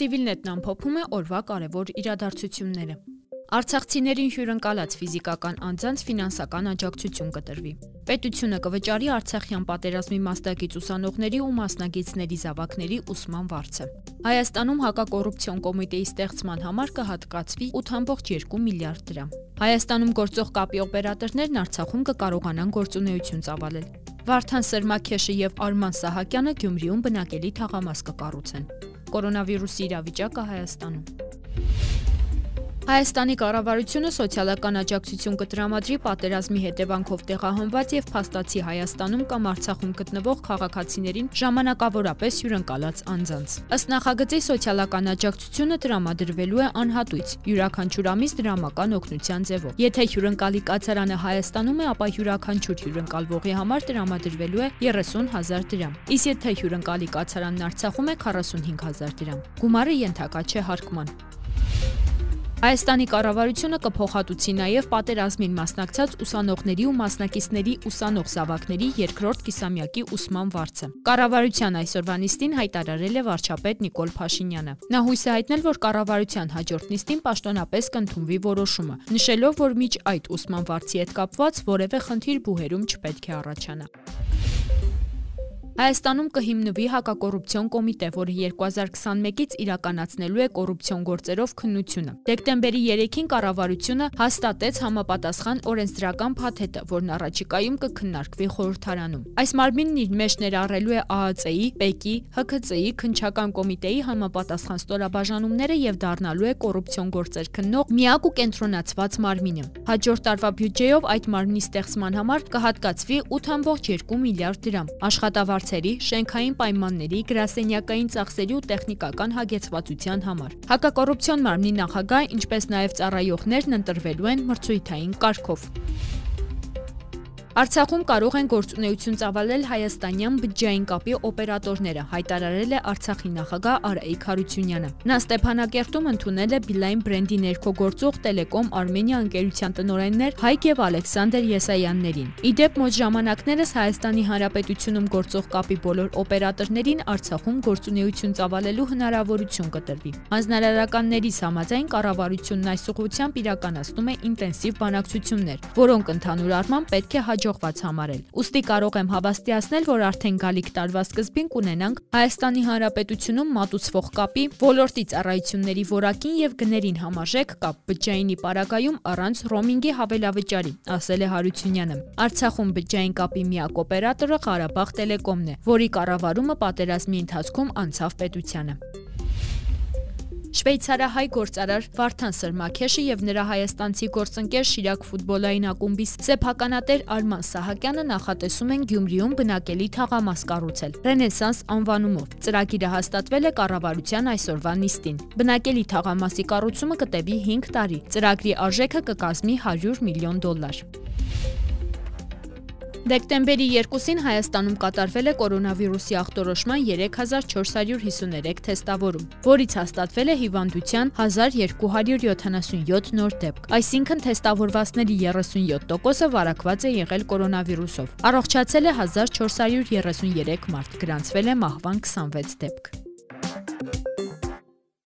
Civilnet-ն ամփոփում է օրվա կարևոր իրադարձությունները։ Արցախցիներին հյուրընկալած ֆիզիկական անձանց ֆինանսական աջակցություն կտրվի։ Պետությունը կվճարի Արցախյան պատերազմի մասնակից ուսանողների ու մասնագետների զավակների ուսման վարձը։ Հայաստանում հակակոռուպցիոն կոմիտեի ստեղծման համար կհատկացվի 8.2 միլիարդ դրամ։ Հայաստանում գործող կապի օպերատորներն Արցախում կկարողանան գործունեություն ծավալել։ Վարդան Սրմաքեշը եւ Արման Սահակյանը Գյումրիում բնակելի թաղամաս կկառուցեն։ Կորոնավիրուսի իրավիճակը Հայաստանում Հայաստանի կառավարությունը սոցիալական աջակցություն կտրամադրի պատերազմի հետևանքով տեղահանված եւ փաստացի Հայաստանում կամ Արցախում գտնվող քաղաքացիներին ժամանակավորապես հյուրընկալած անձանց։ Ըստ նախագծի սոցիալական աջակցությունը տրամադրվելու է անհատույց յուրաքանչյուր ամիս դրամական օգնության ձևով։ Եթե հյուրընկալի կացարանը Հայաստանում է, ապա յուրաքանչյուր հյուրընկալվողի համար տրամադրվելու է 30000 դրամ։ Իսկ եթե հյուրընկալի կացարանն Արցախում է 45000 դրամ։ Գումարը ենթակա չէ հարկման։ Հայաստանի կառավարությունը կփոխհատուցի նաև պատերազմին մասնակցած ուսանողների ու մասնակիցների ուսանող զավակների երկրորդ կիսամյակի ուսման վարձը։ Կառավարության այսօրվա նիստին հայտարարել է վարչապետ Նիկոլ Փաշինյանը։ Նա հույս է հայտնել, որ կառավարության հաջորդ նիստին պաշտոնապես կընդունվի որոշումը, նշելով, որ միջ այդ ուսման վարձի հետ կապված որևէ խնդիր բուհերում չպետք է առաջանա։ Հայաստանում կհիմնվի հակակոռուպցիոն կոմիտե, որը 2021-ից իրականացնելու է կոռուպցիոն գործերով քննությունը։ Դեկտեմբերի 3-ին կառավարությունը հաստատեց համապատասխան օրենսդրական փաթեթը, որն առաջիկայում կքննարկվի խորհրդարանում։ Այս մարմինն իր մեջ ներառելու է ԱԱԾ-ի, ՊԵԿ-ի, ՀՔԾ-ի, քննչական կոմիտեի համապատասխան ստորաբաժանումները եւ դառնալու է կոռուպցիոն գործեր քննող միակ ու կենտրոնացված մարմինը։ Հաջորդ տարվա բյուջեով այդ մարմնի ստեղծման համար կհատկացվի 8.2 միլիարդ դրամ։ Աշխատավարձ հարցերի, շենքային պայմանների, գրասենյակային ծախսերի ու տեխնիկական հագեցվածության համար։ Հակակոռուպցիոն մարմնի նախագահ, ինչպես նաև ծառայողներն ընտրվելու են մրցույթային կարգով։ Արցախում կարող են գործունեություն ծավալել հայաստանյան բջջային կապի օպերատորները, հայտարարել է Արցախի նախագահ Արայիկ Հարությունյանը։ Նա Ստեփանակերտում ընդունել է Beeline բրենդի ներքո գործող Telecom Armenia ընկերության տնօրեններ Հայկ եւ Ալեքսանդր Եսայաններին։ Իդեպ մոտ ժամանակներս Հայաստանի Հանրապետությունում գործող կապի բոլոր օպերատորներին Արցախում գործունեություն ծավալելու հնարավորություն կտրվի։ Հանձնարարականների համաձայն կառավարությունն այս ուղղությամբ իրականացնում է ինտենսիվ բանակցություններ, որոնք ընդհանուր առմամբ պետք է հաջողված համարել։ Ոստի կարող եմ հավաստիացնել, որ արդեն գալիք տարվա սկզբին կունենանք Հայաստանի Հանրապետությունում մատուցվող կապի ոլորտի ծառայությունների որակին եւ գներին համաժեք կապ բջջայինի պարագայում առանց ռոմինգի հավելավճարի, ասել է Հարությունյանը։ Արցախում բջջային կապի միակ օպերատորը Ղարաբաղ Տելեկոմն է, որի կառավարումը պատերազմի ընթացքում անցավ պետությանը։ Շվեյցարահայ գործարար Վարդան Սրմաքեշը եւ նրա հայաստանցի գործընկեր Շիրակ ֆուտբոլային ակումբի սեփականատեր Արման Սահակյանը նախատեսում են Գյումրիում բնակելի թաղամաս կառուցել Ռենեսանս անվանումով։ Ծրագիրը հաստատվել է կառավարության այսօրվա նիստին։ Բնակելի թաղամասի կառուցումը կտևի 5 տարի։ Ծրագրի արժեքը կկազմի 100 միլիոն դոլար։ Դեկտեմբերի 2-ին Հայաստանում կատարվել է կորոնավիրուսի ախտորոշման 3453 թեստավորում, որից հաստատվել է հիվանդության 1277 նոր դեպք։ Այսինքն թեստավորվածների 37%-ը վարակված է եղել կորոնավիրուսով։ Առողջացել է 1433 մարդ, գրանցվել է մահվան 26 դեպք։